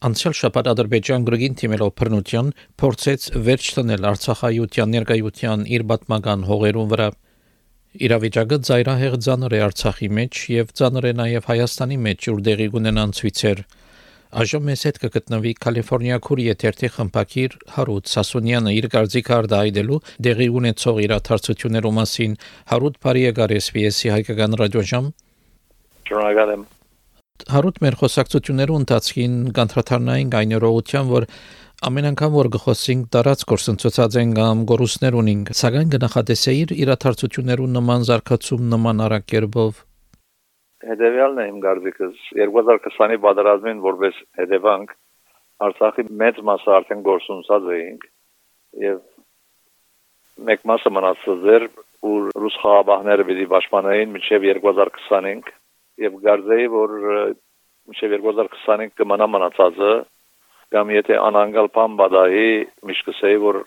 Անցյալ շաբաթ Ադրբեջան գրգին թիմելով բռնության փորձեց վերջ տնել Արցախայության ներկայության իր պատմական հողերուն վրա։ Իրավիճակը ծայրահեղ ցաներ է Արցախի մեջ եւ ցաներ է նաեւ Հայաստանի մեջ, ուր դեղի կունենան ցույցեր։ Այժմ մեզ հետ կգտնվի Կալիֆոռնիա քուրի եթերթի խմբակիր Հարութ Սասունյանը իր կարծիքը արդայդելու դեղի ունեցող իրադարձություններու մասին Հարութ Փարիեգար SPS-ի հայկական ռադիոժամ Շնորհակալ եմ հարուտ մեր խոսակցություններու ընթացքին կանտրատարնային գայներողության, որ ամեն անգամ որ գխոսենք տարած կորսնցուցած են կամ գորուսներ ունենք, սակայն գնահատեսեիր իրաթարցություններու նման զարգացում նման արակերբով Հետևյալն է իմ գարձիկս 2020-ի պատերազմին որպես հետևանք Արցախի մեծ մասը արդեն գործունեած էինք եւ մեկ մասը մնացած էր ու ռուս խաղաբահները պիտի պաշտպանեին մինչև 2025 եւ գարձեի որ մինչեւ 2025 կմնա մնացածը կամ եթե անանգալ բան բադայի միշկսեի որ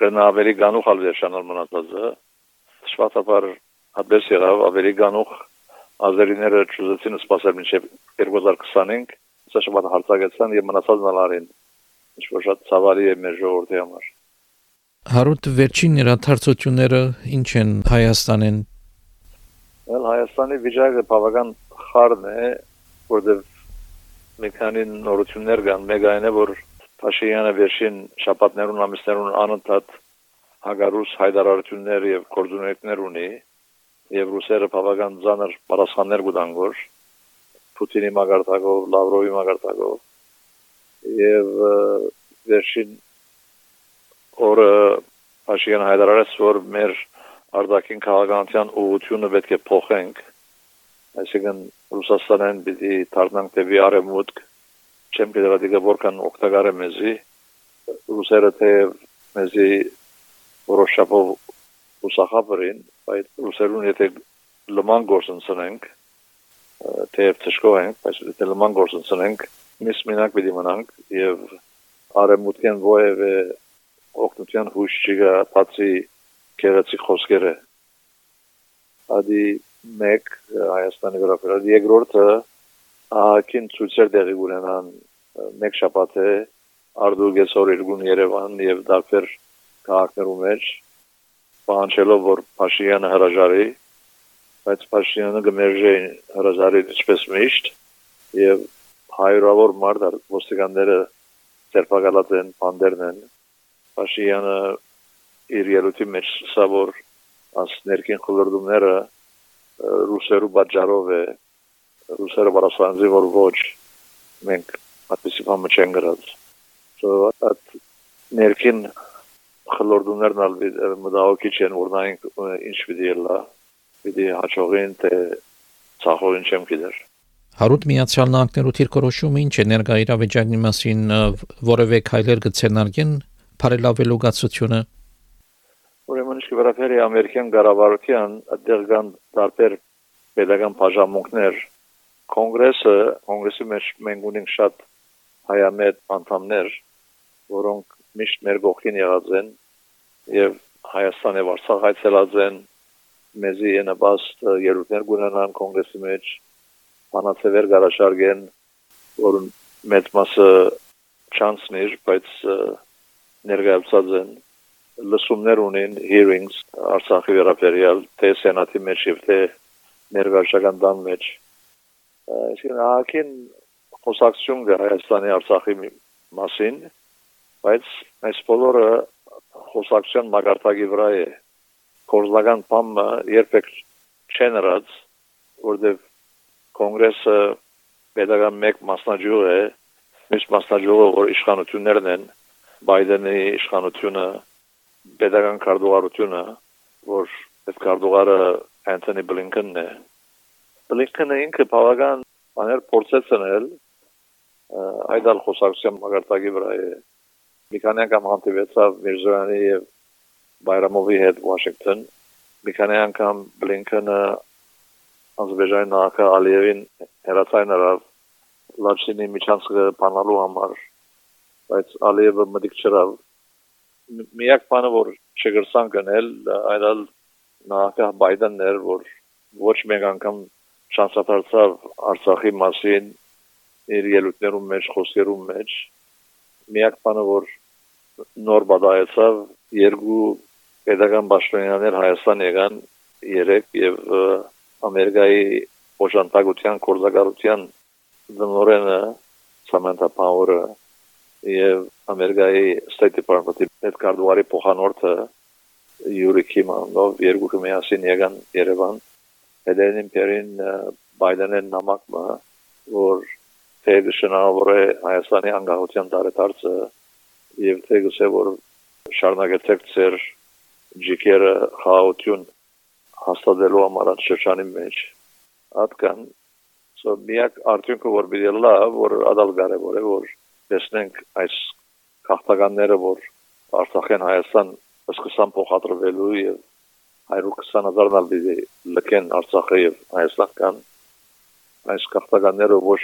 կնա ավելի գանուխ ալվերշանալ մնացածը շվացապար ադես եղավ ավելի գանուխ ազերիները ճուզեցին սպասել մինչեւ 2025 սա շատ հարցակեցան եւ մնացածն ալարին ինչ որ շատ ցավալի է մեր ժողովրդի համար Հարուտ վերջին իրադարձությունները ինչ են Հայաստանեն? Well Հայաստանի վիճակը բավական խառն է, որտեղ մի քանի նորություններ կան, մեկը այն է, որ Փաշինյանը վերջին շաբաթներուն ամիսներուն անընդհատ հագարուս հայդարարություններ եւ կորձուներներ ունի եւ ռուսերը բավական ցաներ պատասխաններ կտան գոր Պուտինի մագարտակով, Լավրովի մագարտակով եւ վերջին օրը Փաշինյանը հայդարարեց, որ մեր արտաքին քաղաքականության ուղղությունը պետք է փոխենք այսինքն Ռուսաստանեն պիտի դառնանք դեպի արևմուտք չեմ գիտի որքան օգտակար է մեզի ռուսերը թե մեզի որոշապով ուսախաբրին այդ ռուսերուն եթե լման գործընծնենք թե ծշկոհենք բայց եթե լման գործընծնենք միս մենակ պիտի մնանք եւ արևմուտքեն ովևէ օգնության հույս չկա բացի քերացի խոսքերը ադի 1 Հայաստանի վերաբերյալ երկրորդը ահագին ցույցեր տեղի ունենան մեկ շաբաթ է Արդուգեսոր երկուն Երևան եւ դարբեր քաղաքներու մեջ պահանջելով որ Փաշինյանը հրաժարի բայց Փաշինյանը գմերժե հրաժարի ինչպես միշտ եւ հայրավոր մարդ ոստիկանները ծերպակալած են բանդերն են Փաշինյանը իր ելույթի մեջ սա որ աս ներքին խորհուրդումները ռուսերու պատճառով է ռուսերը բարասանձի որ ոչ մենք այդպեսի բանը չեն գրած at ներքին խլորդումներն ալ մտահոգիչ են որ նայենք ինչ պիտի լա պիտի հաջողին թե ցախորին չեմ գիտեր Հարուտ Միացյալ Նահանգներու թիրքորոշումը ինչ է ներկա իրավիճակի մասին որևէ քայլեր կցենարգեն բարելավելու գացությունը Իսկ վերաբերի ամերիկյան կառավարության այդտեղ կան տարբեր pedagogan բաժանմունքներ կոնգրեսը կոնգրեսի մեջ մենք ունենք շատ հայամետ անդամներ որոնք միշտ մեր գողքին եղած են եւ Հայաստան եւ Արցախ այցելած են մեզի ենաբաստ երութներ գունանան կոնգրեսի մեջ բանացեվեր գարաշարգեն որ մեծ մասը չանցներ բայց ներկայացած են լսումներ ունեն hearings Արցախի վերաբերյալ թե սենատի մեջ եւ թե ներվարշական դան մեջ այսինքն ահագին խոսակցություն կա Հայաստանի Արցախի մասին բայց այս բոլորը խոսակցության մագարտակի վրա է կորզական բամը երբեք չեն ռած որտեվ կոնգրեսը pedagogan մեկ մասնաճյուղ է միշտ մասնաճյուղը որ իշխանություններն են բայդենի իշխանությունը pedagogan կարդուղարությունը, որ այդ կարդուղարը Անտոնի Բլինքենն է։ Բլինքենը ինքը բավական բաներ փորձեց անել այդալ խոսակցության մագարտակի վրա է։ Մի քանի անգամ հանդիպեցավ Միրզոյանի եւ Բայրամովի հետ Վաշինգտոն։ Մի քանի անգամ Բլինքենը Ադրբեջանի նախագահ Ալիևին հերացայնարավ Լաչինի միջանցքը բանալու համար, բայց Ալիևը մտիկ չրավ միակ բանը որ չգրսան գնել այլալ նախագահ Բայդենն էր որ ոչ մեկ անգամ շանսապարծավ Արցախի մասին իր ելույթներում մեջ, խոսքերում մեջ միակ բանը որ նոր բադայեցավ երկու pedagogan պաշտոնյաներ Հայաստան եկան երեք եւ Ամերիկայի օժանդակության կորզակարության դնորենը Samantha Power-ը եւ Ամերիկայի State Department-ի պետքարտուղարի փոխանորդը Յուրի Քիմանով երկուքը միասին եկան Երևան Հելենին Պերին Բայդենեն նամակը որ թե շնորհավոր է Հայաստանի անկախության տարեդարձը եւ թե գուցե որ շարունակեցեք ծեր ջիկերը խաղաղություն հաստատելու համար շրջանի մեջ ատկան so միակ արդյունքը որ բիդի լա որ ադալ կարևոր է որ տեսնենք այս քաղաքականները որ Արցախեն Հայաստան սկսան փոխադրվելու եւ 120 հազարն ալ բիդի լքեն Արցախը եւ Հայաստան կան այս քաղաքականները ոչ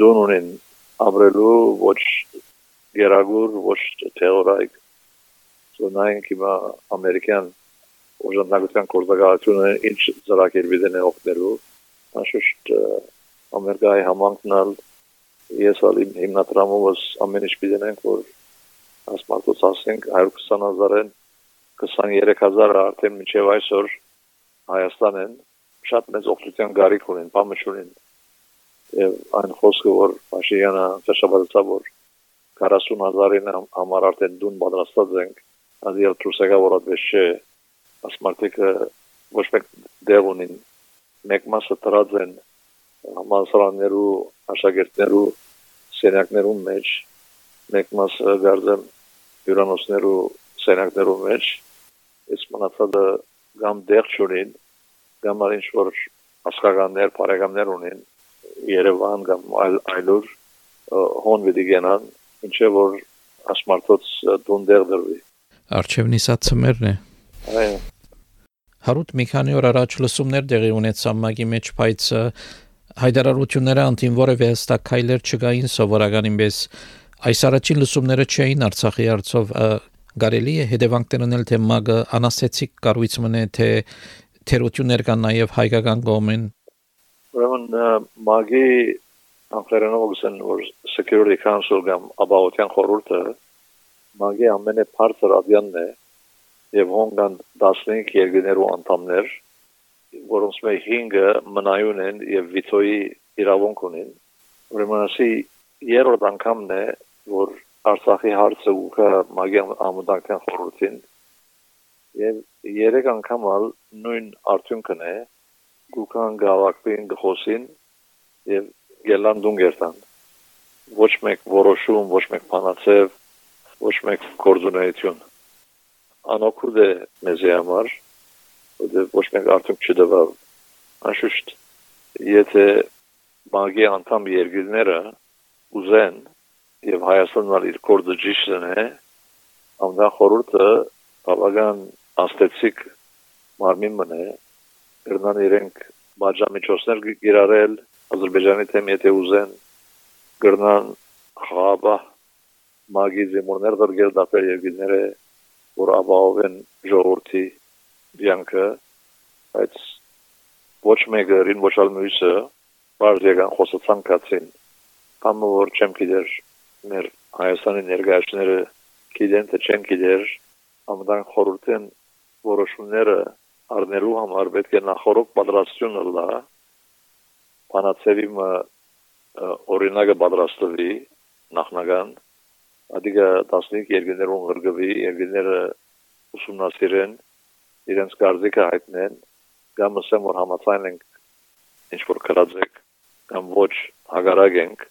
դուն ունեն ապրելու ոչ գերագուր ոչ թեորայիկ so նայենք հիմա ամերիկյան օժանդակության կորզակալությունը ինչ ծրագիր դեն է օգնելու անշուշտ ամերիկայի համանքնալ ես ալի հիմնադրամովս ամեն ինչ պիտենենք որ ասմարտոց ասենք 120 հազարեն 23000 արդեն մինչև այսօր Հայաստան են շատ մեծ օգնության գարիք ունեն, բամը ունեն։ Եվ այն խոսքը որ Փաշինյանը ծաշաբացավ որ 40000-ին համար արդեն դուն պատրաստած ենք, ազիլ թրուսակա որ այդպես չէ, ասմարտիկը ոչ մեկ դեղ ունին, մեկ մասը տրած են համասարաններու, աշակերտներու սենյակներու մեջ, մեկ մասը գարձեմ հյուրանոցներու սենյակներու մեջ, իսկ մնացածը գամ դեղ չունին, կամ ինչ որ ասխականներ, բարեկամներ ունեն Երևան կամ այլ այլուր հոն վիդի գնան, ինչե որ ասմարտոց դունդեր դրվի։ Արչևնի սա ծմերն է։ Այո։ Հարուտ մի քանի օր առաջ լսումներ տեղի ունեցան մագի մեջ, բայց հայդարարությունները անտին որևէ հստակ քայլեր չկային սովորականին պես այս առաջին լսումները չէին Արցախի արծով կարելի է հետևանքներ ունել թե մագը անասեցիկ կառույց մնե թե թերություններ կան նաև հայկական կողմին։ Ուրեմն մագի անխերանով գսեն որ Security Council կամ ապահովության խորհուրդը մագի ամենե բարձր ադյանն է եւ հոնգան 15 երկրներու անդամներ որոնց մեջ 5-ը մնայուն են եւ վիթոյի իրավունք ունեն ուրեմն ասի երրորդ անգամն է որ Արցախի հարցը ուղղա մագի ամուտանքան խորհրդին եւ երեք անգամ ալ նույն արդյունքն է գուքան գավակին գխոսին եւ գելան դունգերտան ոչ մեկ որոշում ոչ մեկ բանացև ոչ մեկ կորձունայություն անօքուր է մեզի համար որտեղ ոչ մեկ արդյունք չդվավ անշուշտ եթե մագի անդամ երկիրները ուզեն եւ Հայաստանն իր կորձը ճիշտն է ամենա խորհուրդը բավական աստեցիկ մարմին մնե գրնան իրենք բաժամիջոցներ գիրարել Ադրբեջանի թեմ եթե ուզեն գրնան խաբա մագի զեմորներ դրգել դապեր երկիները որ ապահովեն ժողովրդի դյանքը բայց ոչ մեկը ռին ոչ ալ մյուսը բարձ եկան խոսացան կացին համը որ չեմ գիտեր մեր Հայաստանի ներկայացները գիտեն թե չեն գիտեր ամդան խորհրդեն որոշումները առնելու համար պետք է նախորդ պատրաստությունը լա բանացեվի օրինակը պատրաստվի նախնական ադիգա 15 երկրներում գրգվի երկրները ուսումնասիրեն իրենց կարծիքը հայտնեն կամ ասեմ որ համաձայն ենք ինչ որ կրածեք կամ ոչ հագարագենք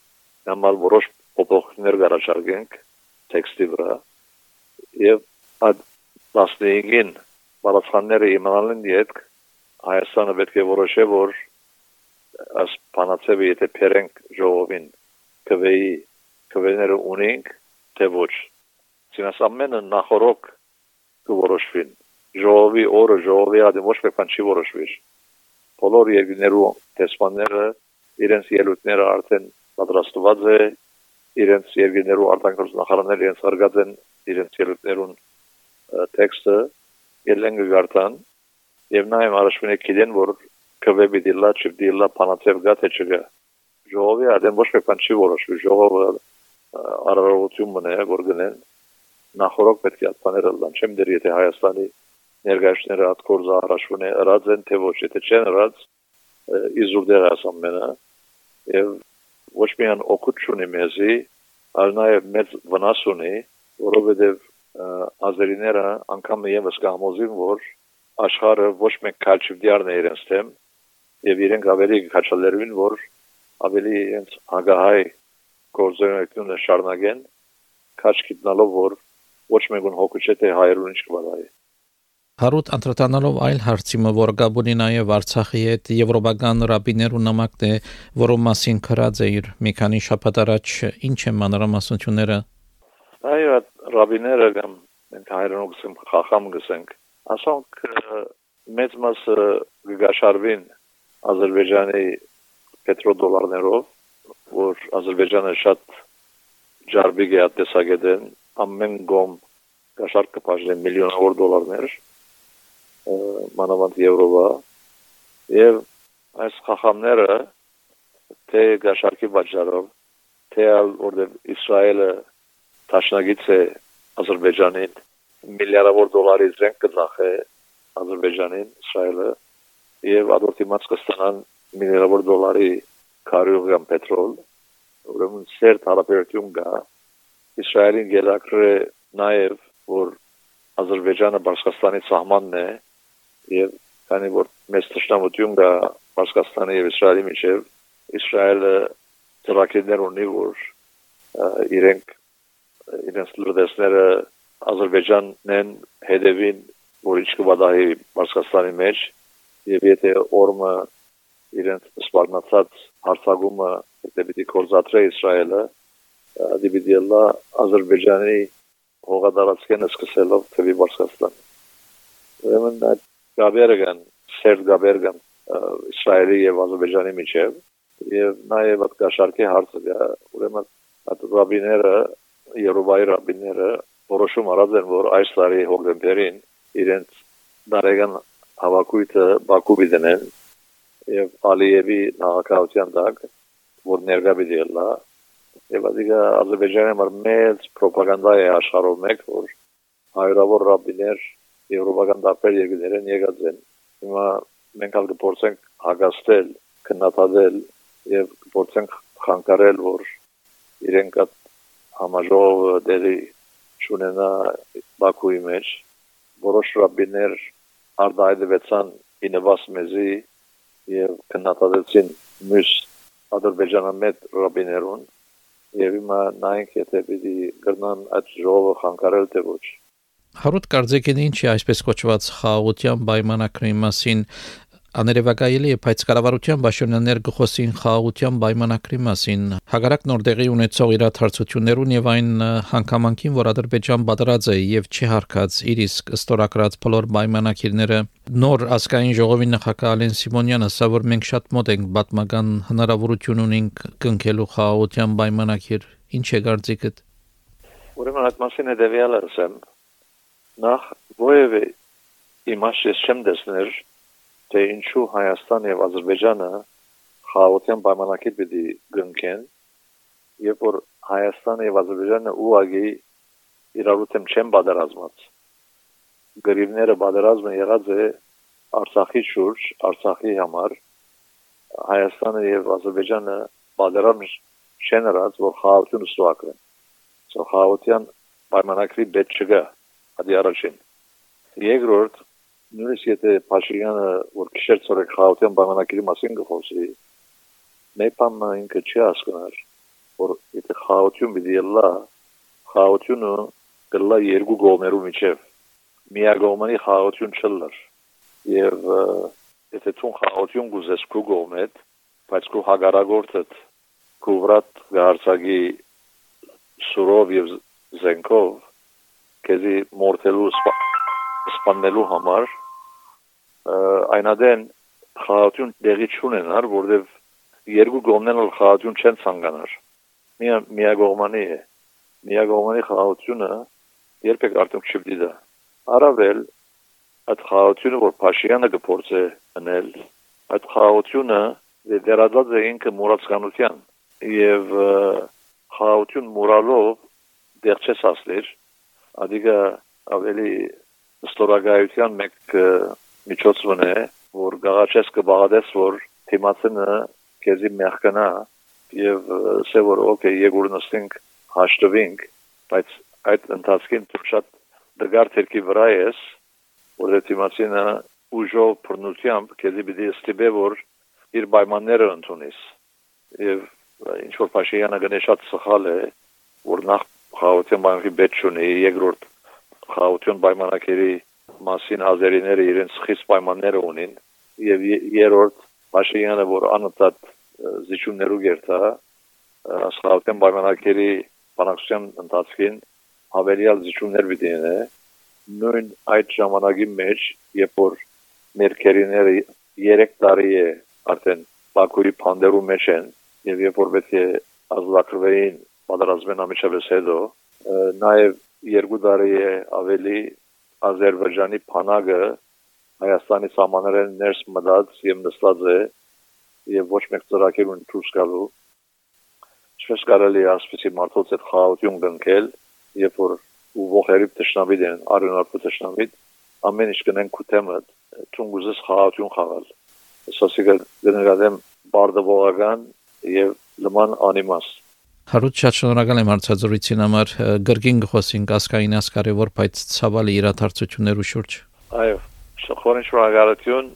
կամ ալ որոշ փոփոխություններ գարաչարգենք տեքստի վրա եւ այդ 15-ին պատասխանները իմանալն դիետ Հայաստանը պետք է որոշե որ աս փանացեվի եթե փերենք ժողովին կվեի կվեները ունենք թե ոչ ցինաս ամենը նախորոք կորոշվին ժողովի օրը ժողովի ադի ոչ մեկ բան չի որոշվի. Բոլոր երկրներու տեսմանները իրենց ելույթները արդեն պատրաստված է իրենց երկրներու արտանքնոց նախարարները իրենց հարգած են իրենց ելույթներուն տեքստը ելեն գարտան եւ նաեւ առաջին գիտեն որ կվե պիտի լա չպիտի լա փանացև գա թե չգա ժողովի արդեն ոչ մի բան չի որոշվի ժողովը արարողություն մնա որ գնեն նախորդ պետք է բաները լան չեմ դեր եթե Հայաստանի ներկայացները հատ կորզա առաջուն է ըրած են թե ոչ եթե չեն ըրած իզուր դեր ասամ մենա եւ ոչ միայն օգուտ չունի մեզի այլ նաեւ մեծ վնաս ունի որովհետեւ ազերիները անգամ եւս կհամոզին որ աշխարհը ոչ մեկ քալչիվդիարն է իրենց թեմ եւ իրենք ավելի քաչալերվին որ ավելի իրենց հագահայ գործունեությունը շարունակեն քաչ գտնալով որ ոչ մեկուն հոգու չէ թե հայերուն ինչ կվարայի Հարուտ անդրադառնալով այլ հարցիմը, որ գաբունի նաև Արցախի հետ եվրոպական ռաբիներու նամակն է, որով մասին քրած է իր մի քանի շաբաթ առաջ, ինչ են մանրամասնությունները։ Այո, ռաբիները կամ գսենք խախամ գսենք ասոնք մեծ մասը գաշարվին Ադրբեջանի պետրոդոլարներով, որ Ադրբեջանը շատ ջարբիգ է տեսակետեն ամեն գոմ գաշարք կփաժեն միլիոնավոր դոլարներ մանավանդ եվրովա եւ այս խախամները թե գաշարքի վաճառով թե որտեղ Իսրայելը տաշնագից է Ադրբեջանին միլիարդավոր դոլարի զենք կնախե Ադրբեջանին, Իսրայելը եւ ադորտի մաս կստանան միլիարդավոր դոլարի քարյուղյան պետրոլ, ուրեմն սերտ հարաբերություն կա Իսրայելին գերակրը նաեւ որ Ադրբեջանը Բարսկաստանի սահմանն է եւ քանի որ մեծ ճշտամություն կա Բարսկաստանի եւ Իսրայելի միջեւ Իսրայելը ծրագրեր ունի որ իրենք իրենց լրտեսները Ադրբեջանն հետևին որ ինչ կվադահի Մարսկաստանի մեջ եւ եթե օրմը իրենց սպառնացած հարցագումը դեպի կորզատրե Իսրայելը դիվիդիելա Ադրբեջանի հողադարածքենը սկսելով թվի Մարսկաստան ուրեմն այդ գաբերգան սերտ գաբերգան Իսրայելի եւ Ադրբեջանի միջև եւ նաեւ այդ կաշարքի հարցը ուրեմն այդ ռաբիները Եվրոպայի ռաբիները որոշում արած են, որ այս տարի հոկտեմբերին իրենց դարեգան հավաքույթը Բաքու դնեն եւ Ալիևի նախագահության տակ, որ ներկա պիտի լա եւ ասիկա Ադրբեջանի համար մեծ ռոպագանդա է աշխարհով մեկ, որ հայրավոր ռաբիներ եվրոպական տարբեր երկրներեն եկած են։ Հիմա մենք ալ կփորձենք հագաստել, քննադատել եւ կփորձենք խանգարել, որ իրենք համաժողով դերի չունենա Բաքուի մեջ որոշ ռաբիներ արդայդվեցան ինվաս մեզի եւ քննադատեցին մյուս ադրբեջանամետ ռաբիներուն եւ հիմա նայենք եթե պիտի գրնան այդ ժողովը խանգարել թե ոչ Հարուտ կարծեքին ինչի այսպես կոչված խաղաղության պայմանակրի մասին Աներևակայելի է, բայց կառավարության պաշտոնյաներ գխոսին խաղաղության պայմանակրի մասին։ Հակառակ նոր դեղի ունեցող իրադարձություններուն եւ այն հանգամանքին, որ Ադրբեջան պատրած է եւ չի հարկած իր իսկ ստորակրած բոլոր պայմանակիրները, նոր ազգային ժողովի նախագահ Ալեն Սիմոնյանը ասա, որ մենք շատ մոտ ենք պատմական հնարավորություն ունենք կնքելու խաղաղության պայմանակիր։ Ինչ է կարծիքդ։ Ուրեմն այդ մասին հետեւյալը ասեմ նախ ովևէ իմաստ ես չեմ դեսներ թե ինչու Հայաստան եւ Ադրբեջանը խաղաղության պայմանագիր պիտի գնքեն երբ որ Հայաստանը եւ Ադրբեջանը ուղագի իրարուտ չեն բادرազմած գրիվները բادرազմը եղած է Արցախի շուրջ Արցախի համար Հայաստանը եւ Ադրբեջանը բادرամ չեն հրած որ խաղաղություն ստուակրեն սո խաղաղության պայմանագրի պետք չգա հadi առաջին երկրորդ նույնիսկ եթե Փաշինյանը որ քիշեր ծորեք խաղաղության բանակի մասին գխոսի մեփամ ինքը չի հասկանում որ եթե խաղաղություն պիտի լա խաղաղությունը կլա երկու կողմերու միջև միագողմանի խաղաղություն չլար եւ եթե ցուն խաղաղություն գուզես քու կողմեդ բայց քու հագարագործդ քու վրատ գարցագի սուրով եւ զենքով քեզի մորթելու սպանելու համար այնադեն խաղաղություն դեղի չունենար, որովհետև երկու կողմներն էլ խաղաղություն չեն ցանկանար։ Միա միագողմանի է։ Միագողմանի խաղաղությունը երբեք արդյոք չպիտի դա։ Արավել այդ խաղաղությունը, որ Փաշինյանը կփորձե անել, այդ խաղաղությունը դերադած է ինքը մուրացկանության եւ խաղաղություն մուրալով դեռ չես ասլիր ադիգա ավելի ստորագայության մեկ միջոցն է որ գաղաչես կբաղադես որ թիմացնը քեզի մեղքնա եւ սե որ օքեյ եգուր նստենք հաշտվենք բայց այդ ընթացքին դու շատ դգար թերքի վրա ես որ թիմացինը ուժով բռնությամբ քեզի պիտի ստիպե որ իր պայմանները ընդունես եւ ինչ որ Փաշինյանը գնե շատ սխալ է որ նախ խաղաղության բանկի բետ չունի երկրորդ խաղաղություն պայմանակերի մասին ազերիները իրենց խիստ պայմանները ունին եւ երրորդ Փաշինյանը որ անընդհատ զիջումներու գերտա աշխարհական պայմանակերի բանակցության ընթացքին հավելյալ զիջումներ ունենա նույն այդ ժամանակի մեջ երբ որ մեր քերիները 3 տարի է արդեն Բաքուի փանդերու մեջ են եւ երբ որ պետք է ազլակրվեին պատրաստվեն ամիջավես հետո նաեւ երկու տարի է ավելի Ադրբեջանի փանագը Հայաստանի սահմաններեն ներս մտած եւ նստած է եւ ոչ մեկ ծրագիր ունի դուրս գալու չես կարելի ասպիսի մարդոց այդ խաղաղություն գնքել երբ որ ու ողերի տշնամիտ են արյունարու տշնամիտ ամեն ինչ կնեն քութեմը ճունգուզս խաղաղություն խաղալ սոսիկը գնահատեմ բարդողական եւ լման անիմաստ Հարուտ շատ շնորհակալ եմ հարցազրույցին համար գրգին գխոսին կասկային ասկարևոր բայց ցավալի իրադարձություններու շուրջ Այո շնորհակալություն